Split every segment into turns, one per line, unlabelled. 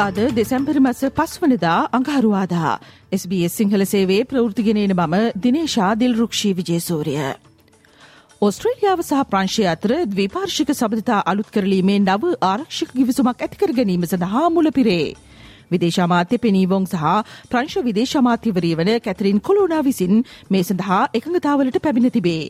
අද දෙසැම්පර් මස පස්වනදා අඟහරුවාදා SBS සිංහල සේවේ ප්‍රෘතිගෙනන මම දිනේශා දිල්රුක්ෂී විජේසූරිය. ඔස්ට්‍රේලියාව සහ ප්‍රංශය අතර ද්විපාර්ශික සබඳතා අලුත් කරලීමේ නව ආරක්ෂික ගිවිසුමක් ඇතිකර ගැනීම සඳහා මුලපිරේ. විදේශමාත්‍ය පෙනීවොන් සහ ප්‍රංශ විදේශමාත්‍යවරී වන කැතරින් කොලෝනා විසින් මේ සඳහා එකඟතාවලට පැමිණ තිබේ.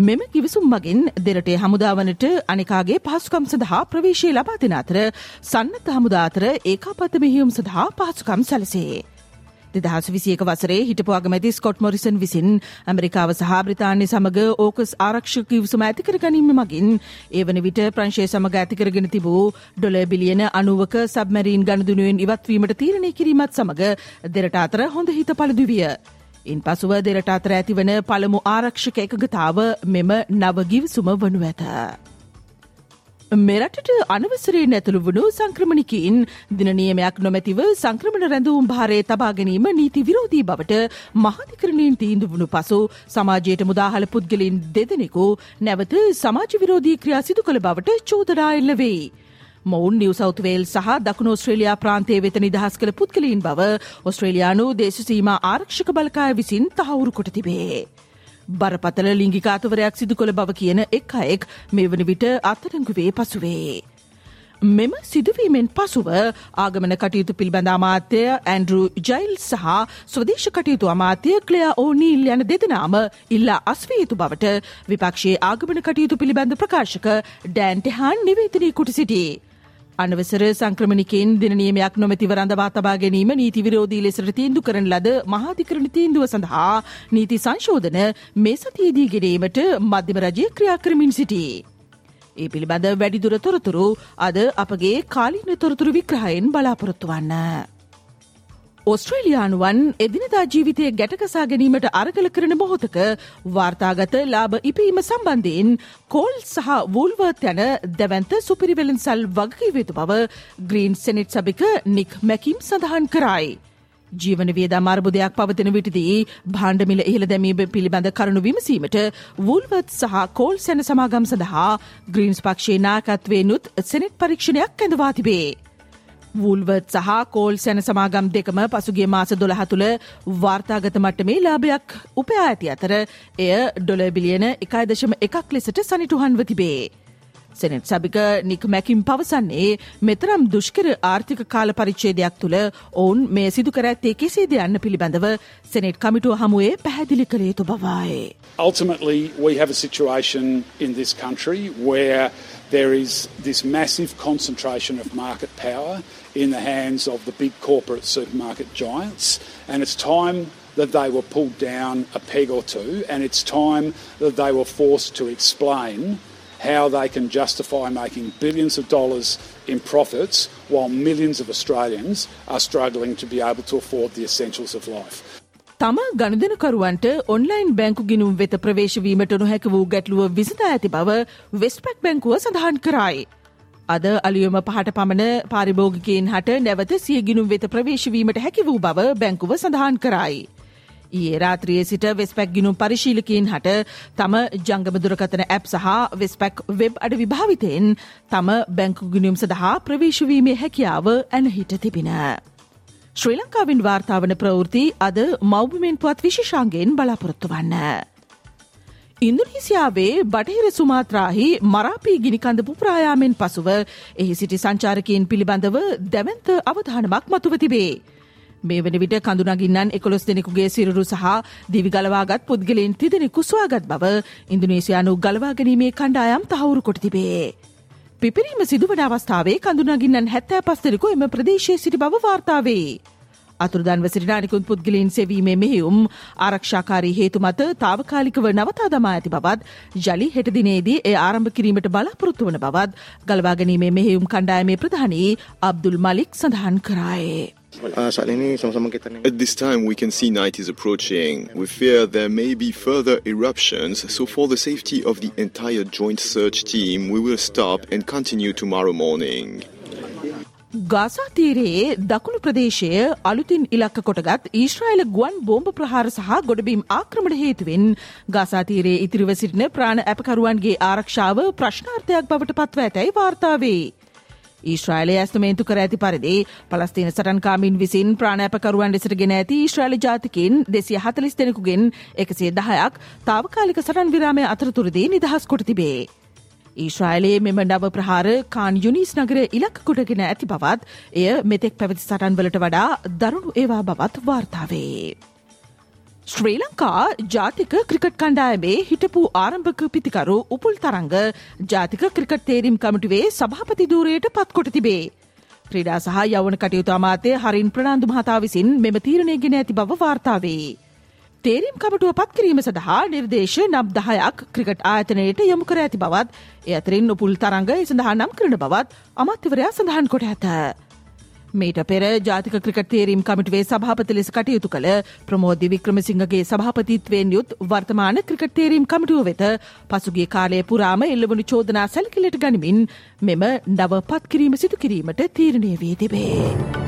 මෙම කිවිසුම් මගින් දෙරටේ හමුදාවනට අනිකාගේ පහසුකම් සඳහා ප්‍රවේශය ලබා දෙන අතර සන්නත හමුදා අතර ඒකාපත මෙහියුම් සඳහා පහසුකම් සැලසේ. දෙදහස් විසියක වසරේ හිටපු අගමැති ස්කොට් මොරිසන් විසින් ඇමරිකාව සහ බ්‍රතාන්‍ය සමඟ ඕකස් ආරක්ෂක කිවසුම ඇතිකර ගැනීම මගින් ඒ වන විට ප්‍රංශය සමඟ ඇතිකරගෙන තිබූ ඩොල බිලියන අනුවක සබමැරීන් ගණදුනුවෙන් ඉවත්වීමට තීරණය කිරීමත් සමඟ දෙරට අතර හොඳ හිත පලදුවිය. ඉන් පසුව දෙරට අතර ඇතිවන පළමු ආරක්ෂක එකගතාව මෙම නවගිවිසුම වනු ඇත. මෙරටට අනවසරේ නැතුළු වුණු සංක්‍රමණිකින් දිනනියමයක් නොමැතිව සංක්‍රමණ රැඳවුම් භාරය තබා ගැනීම නීති විරෝධී බවට මහධිකරණයෙන් තීන්දු වුණු පසු සමාජයට මුදාහල පුද්ගලින් දෙදෙනෙකු නැවත සමාජ විරෝධී ක්‍රියා සිදු කළ බවට චෝදරා එල්ල වෙයි. මොවුන් නිව සෞතවේල් සහ දකුණ ඔස්ට්‍රේලයා ප්‍රාන්තය වෙත නිදහස් කළ පුද්ගලීන් බව ඔස්ට්‍රේලයානු දේශසීම ආරක්ෂක බලකාය විසින් තහවුරු කොට තිබේ. බරපතල ලිංගිකාතවරයක් සිදු කොළ බව කියන එක් අයෙක් මේ වන විට අත්තරංගුවේ පසුවේ. මෙම සිදුවීමෙන් පසුව ආගමන කටයුතු පිළිබඳ අමාත්‍යය ඇන්ඩරු ජයිල් සහ ස්වදේශ කටයුතු අමාත්‍ය ක්ලයා ඕනීල් යන දෙදනාම ඉල්ලා අස්වේතු බවට විපක්ෂයේ ආගමන කටයුතු පිළිබඳ ප්‍රකාශක ඩෑන්ටෙහාන් නිවේතනී කුට සිටියේ. අනවසර සංක්‍රමණිකෙන් දිනනියමයක් නොමැතිව රඳවා තබා ගැනීම නීති විරෝධී ලෙසට තීන්දු කරන ලද මහාධිකරණ තීන්දුව සඳහා නීති සංශෝධන මේ සතියේදී ගෙනීමට මධ්‍යම රජය ක්‍රියා කරමින් සිටී. ඒ පිළිබඳ වැඩිදුර තොරතුරු අද අපගේ කාලීන තොරතුරු වික්‍රහයෙන් බලාපොරොත්තු වන්න. ඔස්ට්‍රේලියයානුවන් එදිනදා ජීවිතය ගැටකසා ගැනීමට අරගල කරන මොහොතක වාර්තාගත ලාභ ඉපීම සම්බන්ධයෙන් කෝල් සහ වූල්වර්ත් යන දැවන්ත සුපිරිවෙලන් සල් වගකිවයුතු බව ග්‍රීන් සෙනෙට් සභික නික් මැකිම් සඳහන් කරයි. ජීවන වියදා මාර්බුදයක් පවතින විටදී භාණ්ඩමිල ඉහළ දැමීම පිළිබඳ කරුණු විමසීමට වූල්වත් සහ කෝල් සැන සමාගම් සඳහා ග්‍රීන්ස් පක්ෂේ නායකත්වේ නුත් සෙනෙට් පරීක්ෂණයක් ඇඳවා තිබේ. වූල්වත් සහ කෝල් සැන සමාගම් දෙකම පසුගේ මාස දොළහ තුළ වාර්තාගත මට්ටමේ ලාභයක් උපයා ඇති අතර එය ඩොල බිලියන එකයිදශම එකක් ලෙසට සනිටුහන්ව තිබේ. සෙනෙට් සභික නික් මැකිම් පවසන්නේ මෙතරම් දුෂ්කර ආර්ථික කාල පරිච්චේදයක් තුළ ඔවුන් මේ සිදු කර ඇත්තේ කෙසේද යන්න පිළිබඳව සෙනෙට් කමිටුව හමුවේ පැහැදිලි කළ යුතු බවයි.
Ultimately, we have a situation in this country where there is this massive concentration of market power in the hands of the big corporate supermarket giants, and it's time that they were pulled down a peg or two, and it's time that they were forced to explain how they can justify making billions of dollars in profits while millions of Australians are struggling to be able to afford the essentials of life.
තම ගණදනකරුවන්ට online බැංකු ගිනුම් වෙත ප්‍රවේශවීමට නොහැක වූ ගැටලුව විසඳා ඇති බව වෙස්පැක් බැංකුව සඳහන් කරයි. අද අලියම පහට පමණ පාරිභෝගිකයෙන් හට නැවත සිය ගිනුම් වෙත ප්‍රවේශවීමට හැකි වූ බව බැංකුව සඳහන් කරයි. ඊයේ රාත්‍රියයේ සිට වෙස්පැක් ගිනුම් පරිශීලකීන් හට තම ජංගමදුරකතන ඇප් සහ වෙස්පැක් වෙබ් අඩ විභාවිතයෙන් තම බැංකු ගිනුම් සඳහා ප්‍රවේශවීමේ හැකියාව ඇනහිට තිබින. ශ්‍රී ලංකාවින් වාර්තාාවන ප්‍රවෘති අද මෞබිමෙන් පුවත් විශෂාන්ගෙන් බලාපොරොත්තු වන්න. ඉන්දුනීසියාවේ බටහිර සුමාත්‍රාහි මරාපී ගිනිකඳ පුප්‍රායාමෙන් පසුව එහි සිටි සංචාරකයෙන් පිළිබඳව දැවන්ත අවධානමක් මතුව තිබේ. මේ වන විට කඳුනගින්නන් එකොළොස් දෙනෙකුගේ සිරුරු සහ දිවි ගලවාගත් පුද්ගලයෙන් තිදෙනෙකු ස්වාගත් බව ඉන්දුනේසියානු ගලවාගැනීමේ කණ්ඩායම් තහවුරු කොට තිබේ. පිපිරීම සිදුවන අවස්ථාවේ කඳුනගින්නන් හැත්තෑ පස්තෙනෙකු එම ප්‍රදේශය සිටි බව වාර්තාවේ. අතුරුදන්ව සිරිනානිකුන් පුද්ගලින් සෙවීමේ මෙහෙයුම් ආරක්ෂාකාරී හේතු මත තාවකාලිකව නවතා දමා ඇති බවත් ජලි හෙටදිනේදී ඒ ආරම්භ කිරීමට බලාපොරොත්තු වන බවත් ගලවාගැනීමේ මෙහෙයුම් කණ්ඩායමේ ප්‍රධානී අබ්දුල් මලික් සඳහන් කරායේ.
Uh.
At this time, we can see night is approaching. We fear there may be further eruptions, so for the safety of the entire joint search team, we will stop and continue tomorrow morning.
Gaza තීරයේ දකුණු ප්‍රදේශය අලුතින් ඉලක්ක කොටගත් ඊශ්‍රයිල ගුවන් බෝම්භ ප්‍රහාර සහ ගොඩබීම් ආක්‍රමණ හේතුවෙන් Gaza තීරයේ ඉතිරිව සිටින ප්‍රාණ ඇපකරුවන්ගේ ආරක්ෂාව ප්‍රශ්නාර්ථයක් බවට පත්ව ඇතැයි වාර්තාවේ. ඊශ්‍රයිලය ඇස්තමේන්තු කර ඇති පරිදි පලස්තින සටන්කාමින් විසින් ප්‍රාණෑපකරුවන් ලෙසට ගෙන ඇති ඊශ්‍රයිල ජාතිකින් දෙසිය හතලිස් දෙනෙකුගෙන් එකසේ දහයක් තාවකාලික සටන් විරාමය අතරතුරදී නිදහස් කොට තිබේ. ඊශ්‍රයිලයේ මෙම නව ප්‍රහාර කාන් යුනිස් නගර ඉලක්ක කොටගෙන ඇති බවත් එය මෙතෙක් පැවති සටන්වලට වඩා දරුණු ඒවා බවත් වාර්තාවේ. ශ්‍රී ලංකා ජාතික ක්‍රිකට් කණ්ඩායමේ හිටපු ආරම්භක පිතිකරු උපුල් තරංග ජාතික ක්‍රිකට් තේරීම් කමිටුවේ සභාපති දූරයට පත්කොට තිබේ. ක්‍රීඩා සහ යවන කටයුතු අමාතය හරින් ප්‍රනාාන්දු මහතා විසින් මෙම තීරණය ගෙන ඇති බව වාර්තාවේ. තේරීම් කමටුව පත් කිරීම සඳහා නිර්දේශ නබ් දහයක් ක්‍රිකට් ආයතනයට යොමු කර ඇති බවත් එය අතරින් උපුල් තරංග සඳහා නම් කරන බවත් අමත්‍යවරයා සඳහන් කොට ඇත. මීට පෙර ජාතික ක්‍රිකට් තේරීම් කමිටුවේ සභාපති ලෙස කටයුතු කළ ප්‍රමෝධ්‍ය වික්‍රමසිංහගේ සභාපතිත්වයෙන් යුත් වර්තමාන ක්‍රිකට් තේරීම් කමිටුව වෙත පසුගේ කාලය පුරාම එල්ලවනු චෝදනා සැලකිලට ගනිමින් මෙම නව පත් කිරීම සිදු කිරීමට තීරණය වී තිබේ.